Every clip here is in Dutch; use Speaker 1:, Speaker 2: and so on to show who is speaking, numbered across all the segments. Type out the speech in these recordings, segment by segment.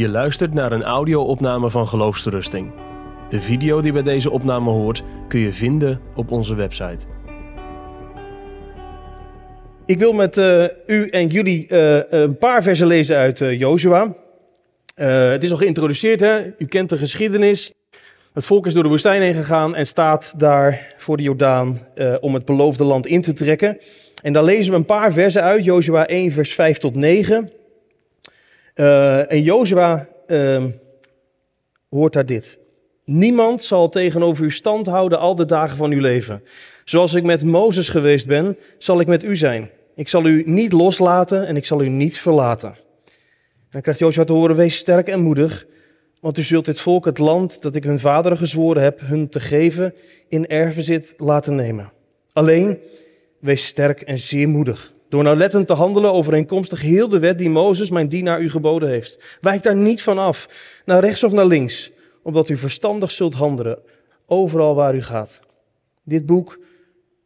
Speaker 1: Je luistert naar een audio-opname van Geloofsterusting. De video die bij deze opname hoort kun je vinden op onze website.
Speaker 2: Ik wil met uh, u en jullie uh, een paar versen lezen uit uh, Jozua. het is al geïntroduceerd, hè? u kent de geschiedenis. Het volk is door de woestijn heen gegaan en staat daar voor de Jordaan om het beloofde land in te trekken. En daar lezen we een paar versen uit, Jozua 1 vers 5 tot 9. En Jozua ehm, hoort daar dit. Niemand zal tegenover u stand houden al de dagen van uw leven. Zoals ik met Mozes geweest ben, zal ik met u zijn. Ik zal u niet loslaten en ik zal u niet verlaten. Dan krijgt Jozua te horen, wees sterk en moedig, want u zult dit volk het land dat ik hun vaderen gezworen heb, hun te geven, in erfbezit laten nemen. Alleen, wees sterk en zeer moedig, door nauwlettend te handelen overeenkomstig heel de wet die Mozes, mijn dienaar, u geboden heeft. Wijk daar niet van af, naar rechts of naar links, opdat u verstandig zult handelen, overal waar u gaat. Dit boek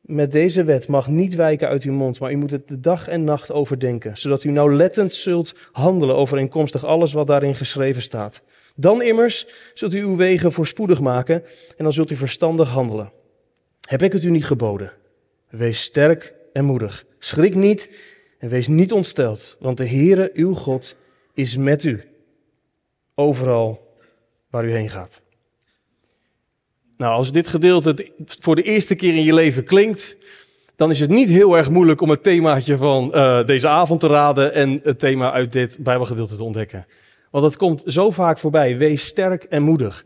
Speaker 2: met deze wet mag niet wijken uit uw mond, maar u moet het de dag en nacht overdenken, zodat u nauwlettend zult handelen overeenkomstig alles wat daarin geschreven staat. Dan immers zult u uw wegen voorspoedig maken en dan zult u verstandig handelen. Heb ik het u niet geboden? Wees sterk en moedig. Schrik niet en wees niet ontsteld, want de Heere, uw God, is met u. Overal waar u heen gaat. Nou, als dit gedeelte voor de eerste keer in je leven klinkt, dan is het niet heel erg moeilijk om het themaatje van uh, deze avond te raden en het thema uit dit Bijbelgedeelte te ontdekken. Want het komt zo vaak voorbij. Wees sterk en moedig.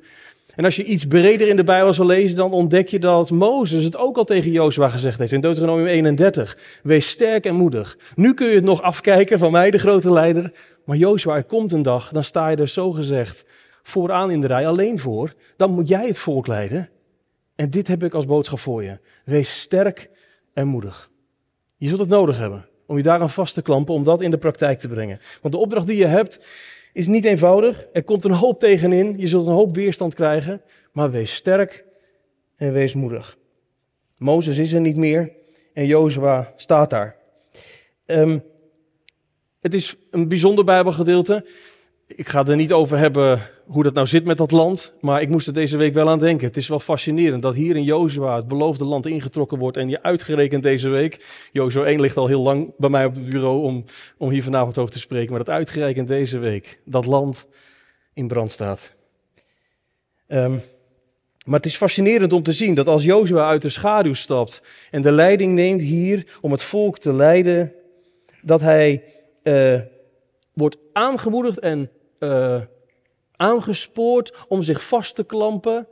Speaker 2: En als je iets breder in de Bijbel zal lezen, dan ontdek je dat Mozes het ook al tegen Jozua gezegd heeft in Deuteronomium 31. Wees sterk en moedig. Nu kun je het nog afkijken van mij, de grote leider. Maar Jozua, er komt een dag, dan sta je er zo gezegd vooraan in de rij alleen voor, dan moet jij het volk leiden. En dit heb ik als boodschap voor je. Wees sterk en moedig. Je zult het nodig hebben om je daaraan vast te klampen, om dat in de praktijk te brengen. Want de opdracht die je hebt is niet eenvoudig. Er komt een hoop tegenin. Je zult een hoop weerstand krijgen. Maar wees sterk en wees moedig. Mozes is er niet meer en Jozua staat daar. Um, het is een bijzonder Bijbelgedeelte. Ik ga er niet over hebben hoe dat nou zit met dat land, maar ik moest er deze week wel aan denken. Het is wel fascinerend dat hier in Jozua het beloofde land ingetrokken wordt en je uitgerekend deze week. Jozua 1 ligt al heel lang bij mij op het bureau om, om hier vanavond over te spreken, maar dat uitgerekend deze week dat land in brand staat. Um, maar het is fascinerend om te zien dat als Jozua uit de schaduw stapt en de leiding neemt hier om het volk te leiden, dat hij uh, wordt aangemoedigd en uh, aangespoord om zich vast te klampen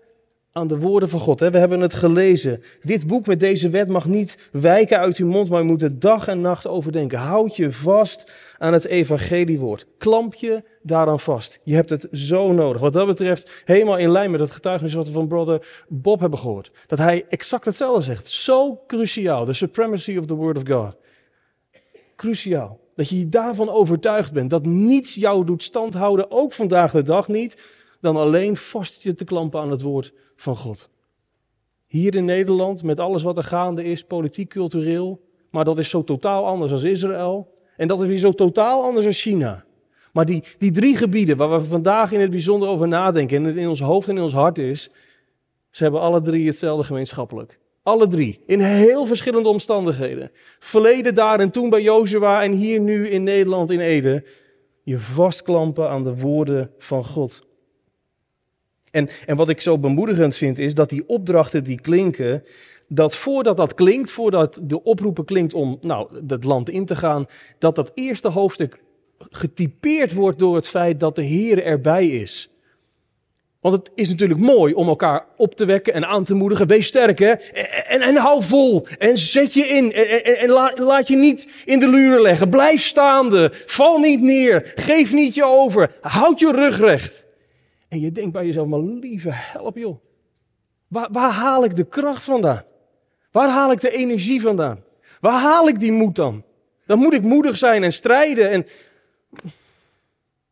Speaker 2: aan de woorden van God. We hebben het gelezen. Dit boek met deze wet mag niet wijken uit uw mond, maar je moet het dag en nacht overdenken. Houd je vast aan het evangeliewoord. Klamp je daaraan vast. Je hebt het zo nodig. Wat dat betreft, helemaal in lijn met het getuigenis wat we van brother Bob hebben gehoord. Dat hij exact hetzelfde zegt. Zo cruciaal. The supremacy of the word of God. Cruciaal. Dat je daarvan overtuigd bent. Dat niets jou doet standhouden, ook vandaag de dag niet, dan alleen vast je te klampen aan het woord van God. Hier in Nederland, met alles wat er gaande is, politiek, cultureel, maar dat is zo totaal anders als Israël. En dat is weer zo totaal anders als China. Maar die, die drie gebieden waar we vandaag in het bijzonder over nadenken en het in ons hoofd en in ons hart is, ze hebben alle drie hetzelfde gemeenschappelijk. Alle drie, in heel verschillende omstandigheden. Verleden daar en toen bij Jozua en hier nu in Nederland in Ede. Je vastklampen aan de woorden van God. En, en wat ik zo bemoedigend vind is dat die opdrachten die klinken, dat voordat dat klinkt, voordat de oproepen klinkt om nou, het land in te gaan, dat dat eerste hoofdstuk getypeerd wordt door het feit dat de Heer erbij is. Want het is natuurlijk mooi om elkaar op te wekken en aan te moedigen. Wees sterk, hè? En, en, hou vol. En zet je in. En, en laat, je niet in de luren leggen. Blijf staande. Val niet neer. Geef niet je over. Houd je rug recht. En je denkt bij jezelf, maar lieve help joh. Waar, waar haal ik de kracht vandaan? Waar haal ik de energie vandaan? Waar haal ik die moed dan? Dan moet ik moedig zijn en strijden. En...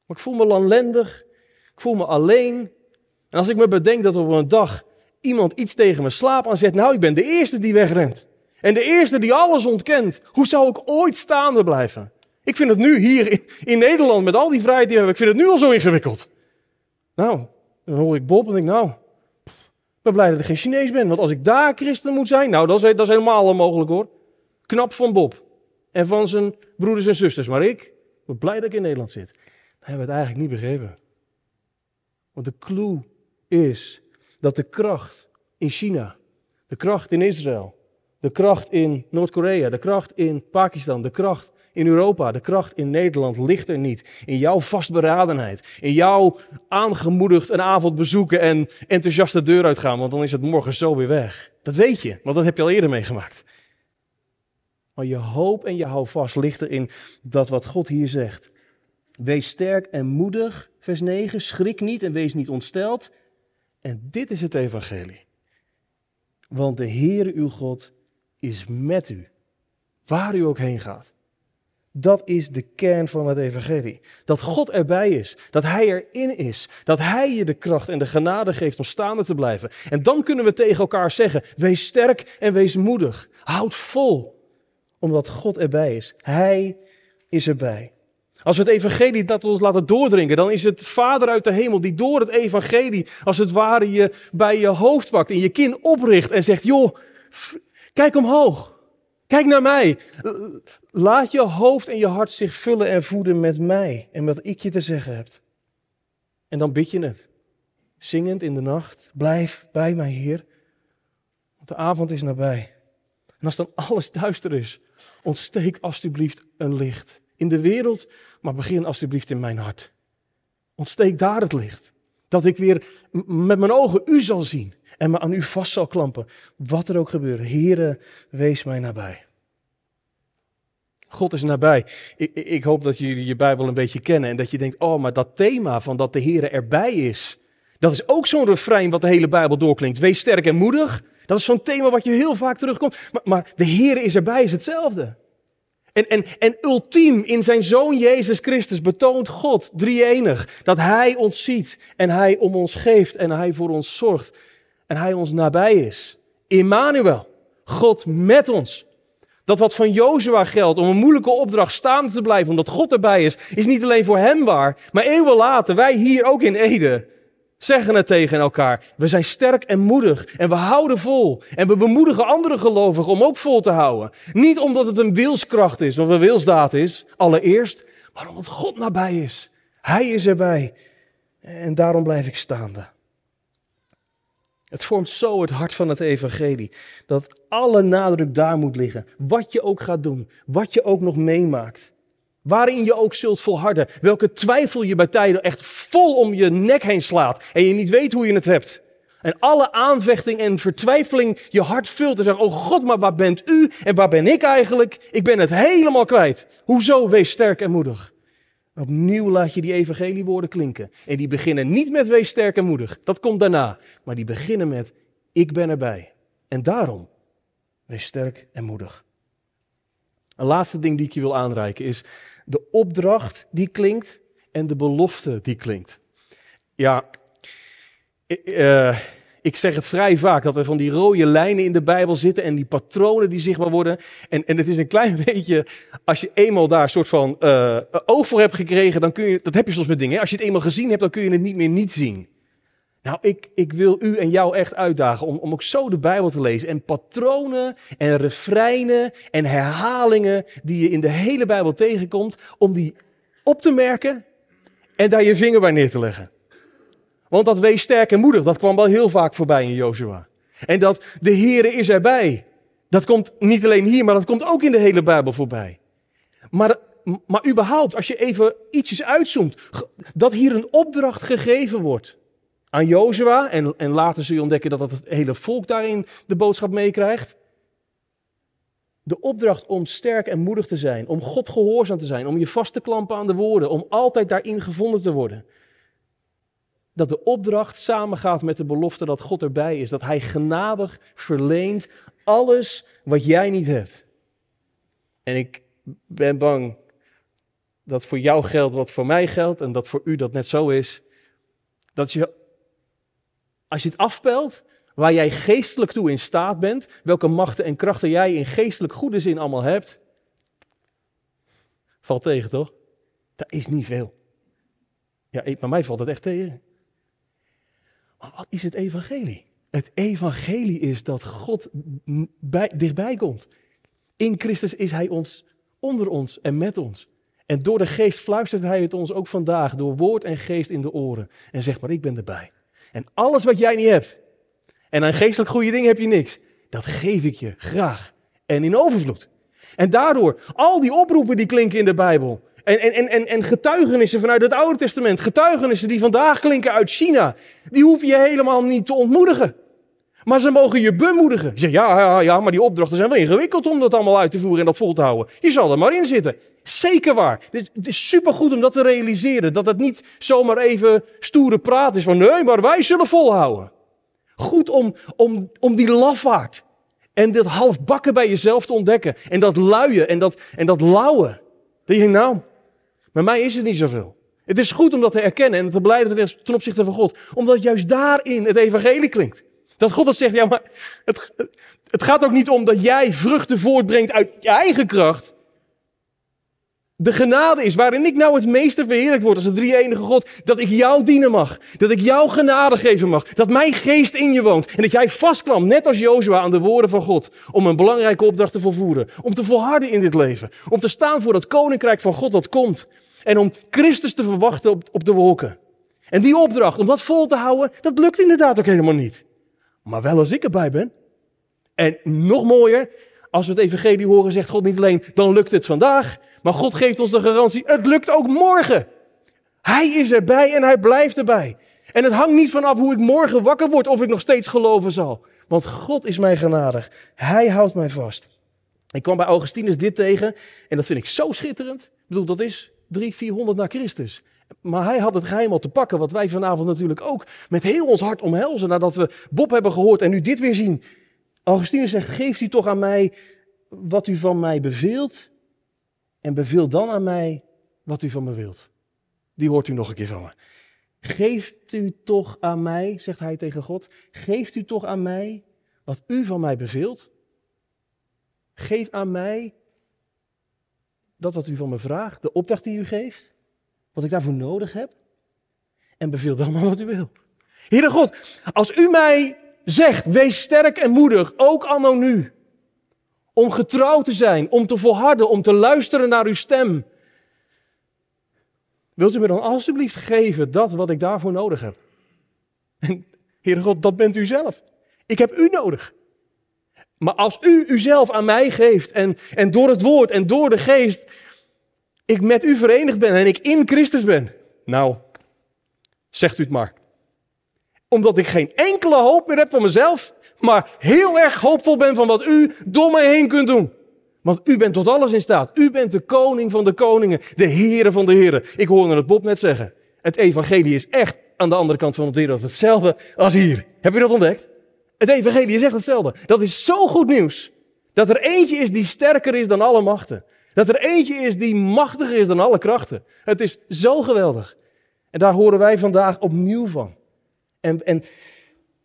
Speaker 2: Maar ik voel me ellendig. Ik voel me alleen. En als ik me bedenk dat op een dag iemand iets tegen mijn slaap aanzet, nou, ik ben de eerste die wegrent. En de eerste die alles ontkent. Hoe zou ik ooit staande blijven? Ik vind het nu hier in, Nederland, met al die vrijheid die we hebben, ik vind het nu al zo ingewikkeld. Nou, dan hoor ik Bob en denk, nou, ik ben blij dat ik geen Chinees ben. Want als ik daar christen moet zijn, nou, dat is, dat is helemaal onmogelijk hoor. Knap van Bob en van zijn broeders en zusters. Maar ik ben blij dat ik in Nederland zit. Dan hebben we het eigenlijk niet begrepen. Want de clue is dat de kracht in China, de kracht in Israël, de kracht in Noord-Korea, de kracht in Pakistan, de kracht in Europa, de kracht in Nederland ligt er niet. In jouw vastberadenheid, in jouw aangemoedigd een avond bezoeken en enthousiast de deur uitgaan, want dan is het morgen zo weer weg. Dat weet je, want dat heb je al eerder meegemaakt. Maar je hoop en je houvast ligt erin dat wat God hier zegt. Wees sterk en moedig, vers 9, schrik niet en wees niet ontsteld. En dit is het evangelie. Want de Heere uw God is met u, waar u ook heen gaat. Dat is de kern van het evangelie. Dat God erbij is, dat Hij erin is, dat Hij je de kracht en de genade geeft om staande te blijven. En dan kunnen we tegen elkaar zeggen, wees sterk en wees moedig. Houd vol, omdat God erbij is. Hij is erbij. Als we het evangelie dat ons laten doordringen, dan is het Vader uit de hemel die door het evangelie als het ware je bij je hoofd pakt en je kin opricht en zegt, joh, kijk omhoog. Kijk naar mij. Laat je hoofd en je hart zich vullen en voeden met mij en wat ik je te zeggen heb. En dan bid je het. Zingend in de nacht. Blijf bij mij, Heer. Want de avond is nabij. En als dan alles duister is, ontsteek alstublieft een licht. In de wereld, maar begin alstublieft in mijn hart. Ontsteek daar het licht. Dat ik weer met mijn ogen u zal zien en me aan u vast zal klampen. Wat er ook gebeurt. Heere, wees mij nabij. God is nabij. Ik, ik, hoop dat jullie je Bijbel een beetje kennen en dat je denkt, oh, maar dat thema van dat de Heer erbij is, dat is ook zo'n refrein wat de hele Bijbel doorklinkt. Wees sterk en moedig. Dat is zo'n thema wat je heel vaak terugkomt. Maar, maar de Heer is erbij is hetzelfde. En, en, en ultiem in zijn Zoon Jezus Christus betoont God, drie-enig, dat Hij ons ziet en Hij om ons geeft en Hij voor ons zorgt en Hij ons nabij is. Immanuel, God met ons. Dat wat van Jozua geldt om een moeilijke opdracht staande te blijven, omdat God erbij is, is niet alleen voor hem waar, maar eeuwen later, wij hier ook in Ede, zeggen het tegen elkaar. We zijn sterk en moedig en we houden vol. En we bemoedigen andere gelovigen om ook vol te houden. Niet omdat het een wilskracht is of een wilsdaad is, allereerst, maar omdat God nabij is. Hij is erbij. En daarom blijf ik staande. Het vormt zo het hart van het evangelie. Dat alle nadruk daar moet liggen. Wat je ook gaat doen. Wat je ook nog meemaakt. Waarin je ook zult volharden. Welke twijfel je bij tijden echt vol om je nek heen slaat. En je niet weet hoe je het hebt. En alle aanvechting en vertwijfeling je hart vult. En zegt, oh God, maar waar bent u? En waar ben ik eigenlijk? Ik ben het helemaal kwijt. Hoezo? Wees sterk en moedig. Opnieuw laat je die evangeliewoorden klinken. En die beginnen niet met wees sterk en moedig. Dat komt daarna. Maar die beginnen met ik ben erbij. En daarom, wees sterk en moedig. Een laatste ding die ik je wil aanreiken is de opdracht die klinkt en de belofte die klinkt. Ja, uh, ik zeg het vrij vaak, dat er van die rode lijnen in de Bijbel zitten en die patronen die zichtbaar worden. En, en het is een klein beetje, als je eenmaal daar een soort van uh, oog voor hebt gekregen, dan kun je, dat heb je soms met dingen. Als je het eenmaal gezien hebt, dan kun je het niet meer niet zien. Nou, ik, ik wil u en jou echt uitdagen om, om ook zo de Bijbel te lezen. En patronen en refreinen en herhalingen die je in de hele Bijbel tegenkomt, om die op te merken en daar je vinger bij neer te leggen. Want dat wees sterk en moedig, dat kwam wel heel vaak voorbij in Jozua. En dat de Heere is erbij. Dat komt niet alleen hier, maar dat komt ook in de hele Bijbel voorbij. Maar, maar überhaupt, als je even ietsjes uitzoomt, dat hier een opdracht gegeven wordt aan Jozua. En, en later zul je ontdekken dat het hele volk daarin de boodschap meekrijgt. De opdracht om sterk en moedig te zijn, om God gehoorzaam te zijn, om je vast te klampen aan de woorden, om altijd daarin gevonden te worden dat de opdracht samengaat met de belofte dat God erbij is. Dat Hij genadig verleent alles wat jij niet hebt. En ik ben bang dat voor jou geldt wat voor mij geldt en dat voor u dat net zo is. Dat je, als je het afpelt, waar jij geestelijk toe in staat bent, welke machten en krachten jij in geestelijk goede zin allemaal hebt, Valt tegen, toch? Dat is niet veel. Ja, maar mij valt het echt tegen. Maar wat is het evangelie? Het evangelie is dat God bij, dichtbij komt. In Christus is Hij ons, onder ons en met ons. En door de geest fluistert Hij het ons ook vandaag, door woord en geest in de oren. En zegt maar, ik ben erbij. En alles wat jij niet hebt, en aan geestelijk goede dingen heb je niks, dat geef ik je graag. En in overvloed. En daardoor, al die oproepen die klinken in de Bijbel. En, en, en, en getuigenissen vanuit het Oude Testament, getuigenissen die vandaag klinken uit China, die hoef je helemaal niet te ontmoedigen. Maar ze mogen je bemoedigen. Je zegt, ja, ja, ja, maar die opdrachten zijn wel ingewikkeld om dat allemaal uit te voeren en dat vol te houden. Je zal er maar in zitten. Zeker waar. Het is supergoed om dat te realiseren. Dat het niet zomaar even stoere praat is van, nee, maar wij zullen volhouden. Goed om, om, om die lafaard en dat halfbakken bij jezelf te ontdekken. En dat luien en dat, en dat lauwen. Dat je denkt, nou, met mij is het niet zoveel. Het is goed om dat te erkennen en te blijden ten opzichte van God. Omdat juist daarin het evangelie klinkt. Dat God dat zegt, ja, maar het, het gaat ook niet om dat jij vruchten voortbrengt uit je eigen kracht. De genade is waarin ik nou het meeste verheerlijkt word als de drie enige God. Dat ik jou dienen mag. Dat ik jou genade geven mag. Dat mijn geest in je woont. En dat jij vastkwam, net als Jozua, aan de woorden van God. Om een belangrijke opdracht te volvoeren. Om te volharden in dit leven. Om te staan voor het koninkrijk van God dat komt. En om Christus te verwachten op, op de wolken. En die opdracht, om dat vol te houden, dat lukt inderdaad ook helemaal niet. Maar wel als ik erbij ben. En nog mooier, als we het evangelie horen, zegt God niet alleen, dan lukt het vandaag. Maar God geeft ons de garantie, het lukt ook morgen. Hij is erbij en hij blijft erbij. En het hangt niet vanaf hoe ik morgen wakker word of ik nog steeds geloven zal. Want God is mij genadig. Hij houdt mij vast. Ik kwam bij Augustinus dit tegen en dat vind ik zo schitterend. Ik bedoel, dat is 300, 400 na Christus. Maar hij had het geheim al te pakken, wat wij vanavond natuurlijk ook met heel ons hart omhelzen nadat we Bob hebben gehoord en nu dit weer zien. Augustinus zegt, geeft u toch aan mij wat u van mij beveelt en beveel dan aan mij wat u van me wilt. Die hoort u nog een keer van me. Geeft u toch aan mij, zegt hij tegen God, geeft u toch aan mij wat u van mij beveelt? Geef aan mij dat wat u van me vraagt, de opdracht die u geeft, wat ik daarvoor nodig heb. En beveel dan maar wat u wil. Heere God, als u mij zegt, wees sterk en moedig, ook anno nu. Om getrouw te zijn, om te volharden, om te luisteren naar uw stem. Wilt u me dan alstublieft geven dat wat ik daarvoor nodig heb? En Heere God, dat bent u zelf. Ik heb u nodig. Maar als u uzelf aan mij geeft en, en door het woord en door de geest ik met u verenigd ben en ik in Christus ben, nou, zegt u het maar. Omdat ik geen enkele hoop meer heb van mezelf, maar heel erg hoopvol ben van wat u door mij heen kunt doen. Want u bent tot alles in staat. U bent de koning van de koningen, de heren van de heren. Ik hoorde het Bob net zeggen. Het evangelie is echt aan de andere kant van de wereld hetzelfde als hier. Heb je dat ontdekt? Het evangelie is echt hetzelfde. Dat is zo goed nieuws. Dat er eentje is die sterker is dan alle machten. Dat er eentje is die machtiger is dan alle krachten. Het is zo geweldig. En daar horen wij vandaag opnieuw van. En, en,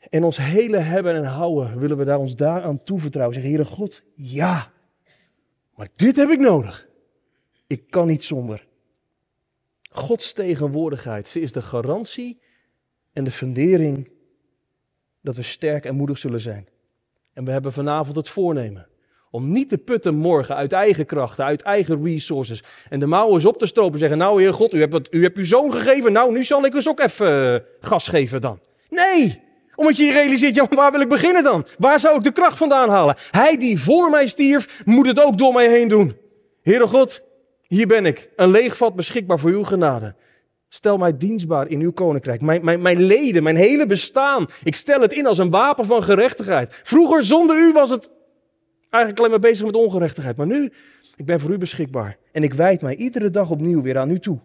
Speaker 2: en ons hele hebben en houden willen we daar ons daaraan toevertrouwen. Zeggen, Heere God, ja, maar dit heb ik nodig. Ik kan niet zonder. Gods tegenwoordigheid, ze is de garantie en de fundering dat we sterk en moedig zullen zijn. En we hebben vanavond het voornemen om niet te putten morgen uit eigen krachten, uit eigen resources. En de mouwen eens op te stropen en zeggen, nou Heer God, u hebt, u hebt uw zoon gegeven, nou nu zal ik dus ook even uh, gas geven dan. Nee, omdat je je realiseert, ja, waar wil ik beginnen dan? Waar zou ik de kracht vandaan halen? Hij die voor mij stierf, moet het ook door mij heen doen. Heere God, hier ben ik, een leeg vat beschikbaar voor uw genade. Stel mij dienstbaar in uw koninkrijk. Mijn, mijn, mijn leden, mijn hele bestaan. Ik stel het in als een wapen van gerechtigheid. Vroeger zonder u was het eigenlijk alleen maar bezig met ongerechtigheid. Maar nu, ik ben voor u beschikbaar. En ik wijd mij iedere dag opnieuw weer aan u toe.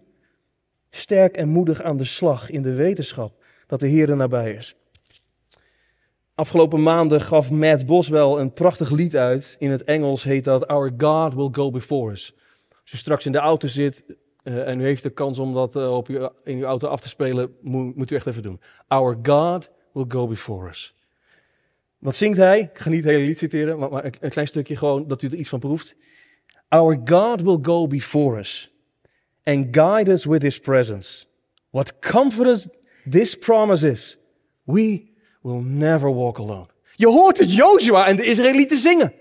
Speaker 2: Sterk en moedig aan de slag in de wetenschap dat de Heer er nabij is. Afgelopen maanden gaf Matt Boswell een prachtig lied uit. In het Engels heet dat Our God Will Go Before Us. Als u straks in de auto zit uh, en u heeft de kans om dat uh, op in uw auto af te spelen, moet, moet u echt even doen. Our God Will Go Before Us. Wat zingt hij? Ik ga niet het hele lied citeren, maar, maar een klein stukje gewoon dat u er iets van proeft. Our God will go before us and guide us with his presence. What us this promise is. We will never walk alone. Je hoort het Joshua en de Israëlieten zingen.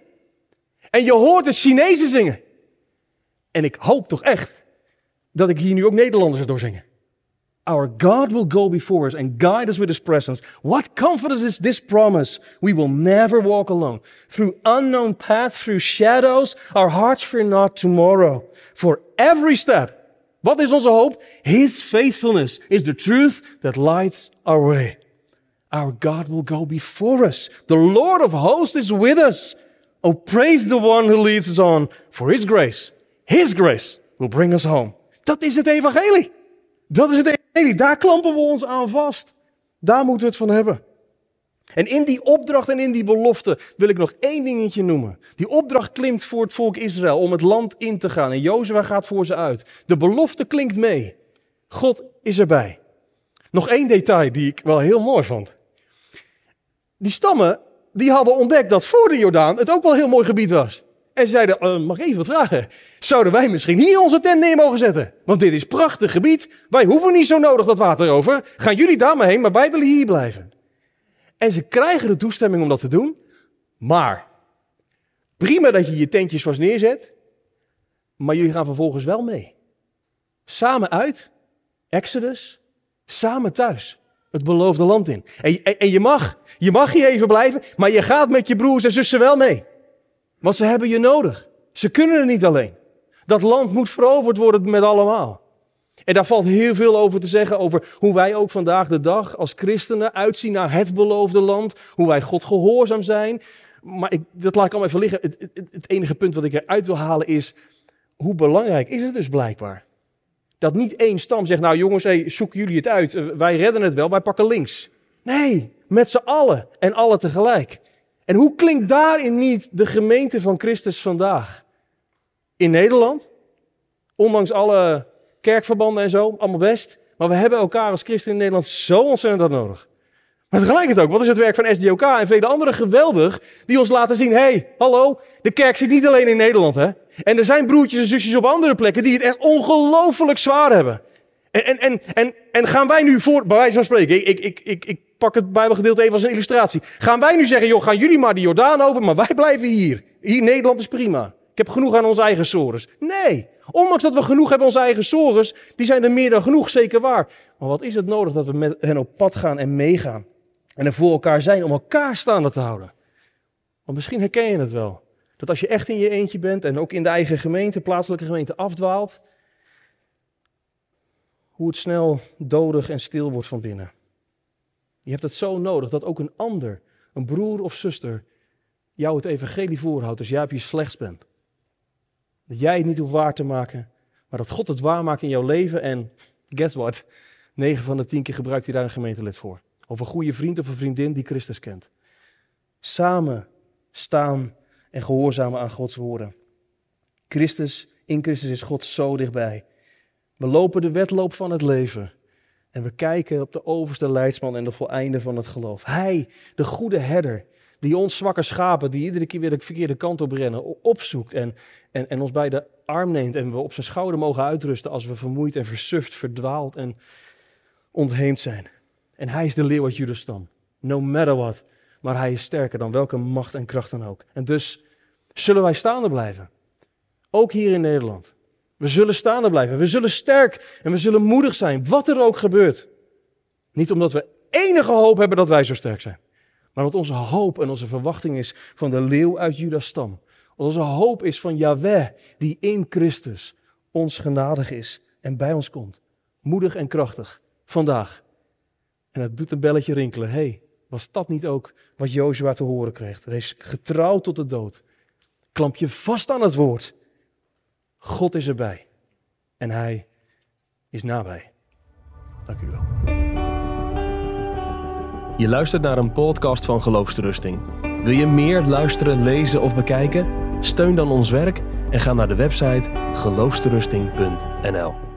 Speaker 2: En je hoort het Chinezen zingen. En ik hoop toch echt dat ik hier nu ook Nederlanders door zingen. Our God will go before us and guide us with his presence. What confidence is this promise? We will never walk alone. Through unknown paths, through shadows, our hearts fear not tomorrow. For every step, wat is onze hoop? His faithfulness is the truth that lights our way. Our God will go before us. The Lord of hosts is with us. Oh, praise the one who leads us on. For his grace, his grace will bring us home. Dat is het evangelie. Dat is het evangelie. Daar klampen we ons aan vast. Daar moeten we het van hebben. En in die opdracht en in die belofte wil ik nog één dingetje noemen. Die opdracht klinkt voor het volk Israël om het land in te gaan. En Jozua gaat voor ze uit. De belofte klinkt mee. God is erbij. Nog één detail die ik wel heel mooi vond. Die stammen die hadden ontdekt dat voor de Jordaan het ook wel een heel mooi gebied was. En zeiden, uh, mag ik even vragen? Zouden wij misschien hier onze tent neer mogen zetten? Want dit is prachtig gebied. Wij hoeven niet zo nodig dat water over. Gaan jullie daar maar heen, maar wij willen hier blijven. En ze krijgen de toestemming om dat te doen. Maar, prima dat je je tentjes vast neerzet. Maar jullie gaan vervolgens wel mee. Samen uit, Exodus, samen thuis het beloofde land in. En, en, en, je, mag, je mag hier even blijven, maar je gaat met je broers en zussen wel mee. Want ze hebben je nodig. Ze kunnen er niet alleen. Dat land moet veroverd worden met allemaal. En daar valt heel veel over te zeggen, over hoe wij ook vandaag de dag als christenen uitzien naar het beloofde land. Hoe wij God gehoorzaam zijn. Maar ik, dat laat ik allemaal even liggen. Het, het, enige punt wat ik eruit wil halen is, hoe belangrijk is het dus blijkbaar? Dat niet één stam zegt, nou jongens, hey, zoeken jullie het uit. Wij redden het wel, wij pakken links. Nee, met z'n allen en alle tegelijk. En hoe klinkt daarin niet de gemeente van Christus vandaag? In Nederland, ondanks alle kerkverbanden en zo, allemaal best. Maar we hebben elkaar als christen in Nederland zo ontzettend nodig. Maar tegelijkertijd ook, wat is het werk van SDOK en vele anderen geweldig, die ons laten zien, hé, hey, hallo, de kerk zit niet alleen in Nederland, hè. En er zijn broertjes en zusjes op andere plekken die het echt ongelooflijk zwaar hebben. En, en, en, en, en gaan wij nu voor, bij wijze van spreken, ik, ik, ik, ik pak het Bijbelgedeelte even als een illustratie. Gaan wij nu zeggen, joh, gaan jullie maar de Jordaan over, maar wij blijven hier. Hier, Nederland is prima. Ik heb genoeg aan onze eigen sores. Nee, ondanks dat we genoeg hebben onze eigen sores, die zijn er meer dan genoeg, zeker waar. Maar wat is het nodig dat we met hen op pad gaan en meegaan? En er voor elkaar zijn om elkaar staande te houden. Want misschien herken je het wel. Dat als je echt in je eentje bent en ook in de eigen gemeente, plaatselijke gemeente, afdwaalt, hoe het snel dodig en stil wordt van binnen. Je hebt het zo nodig dat ook een ander, een broer of zuster, jou het evangelie voorhoudt als jij op je slechts bent. Dat jij het niet hoeft waar te maken, maar dat God het waar maakt in jouw leven en guess what? 9 van de 10 keer gebruikt hij daar een gemeentelid voor. Of een goede vriend of een vriendin die Christus kent. Samen staan en gehoorzamen aan Gods woorden. Christus, in Christus is God zo dichtbij. We lopen de wedloop van het leven. En we kijken op de overste leidsman en de voleinde van het geloof. Hij, de goede herder, die ons zwakke schapen, die iedere keer weer de verkeerde kant op rennen, opzoekt en, en, en ons bij de arm neemt en we op zijn schouder mogen uitrusten als we vermoeid en versuft, verdwaald en ontheemd zijn. En hij is de leeuw uit Judas stam. No matter what. Maar hij is sterker dan welke macht en kracht dan ook. En dus zullen wij staande blijven. Ook hier in Nederland. We zullen staande blijven. We zullen sterk en we zullen moedig zijn, wat er ook gebeurt. Niet omdat we enige hoop hebben dat wij zo sterk zijn. Maar omdat onze hoop en onze verwachting is van de leeuw uit Judas stam. Onze hoop is van Yahweh, die in Christus ons genadig is en bij ons komt. Moedig en krachtig. Vandaag en het doet een belletje rinkelen. Hé, hey, was dat niet ook wat Jozua te horen kreeg? Wees getrouw tot de dood. Klamp je vast aan het woord. God is erbij. En hij is nabij. Dank u wel.
Speaker 1: Je luistert naar een podcast van Geloofsterusting. Wil je meer luisteren, lezen of bekijken? Steun dan ons werk en ga naar de website geloofsterusting.nl.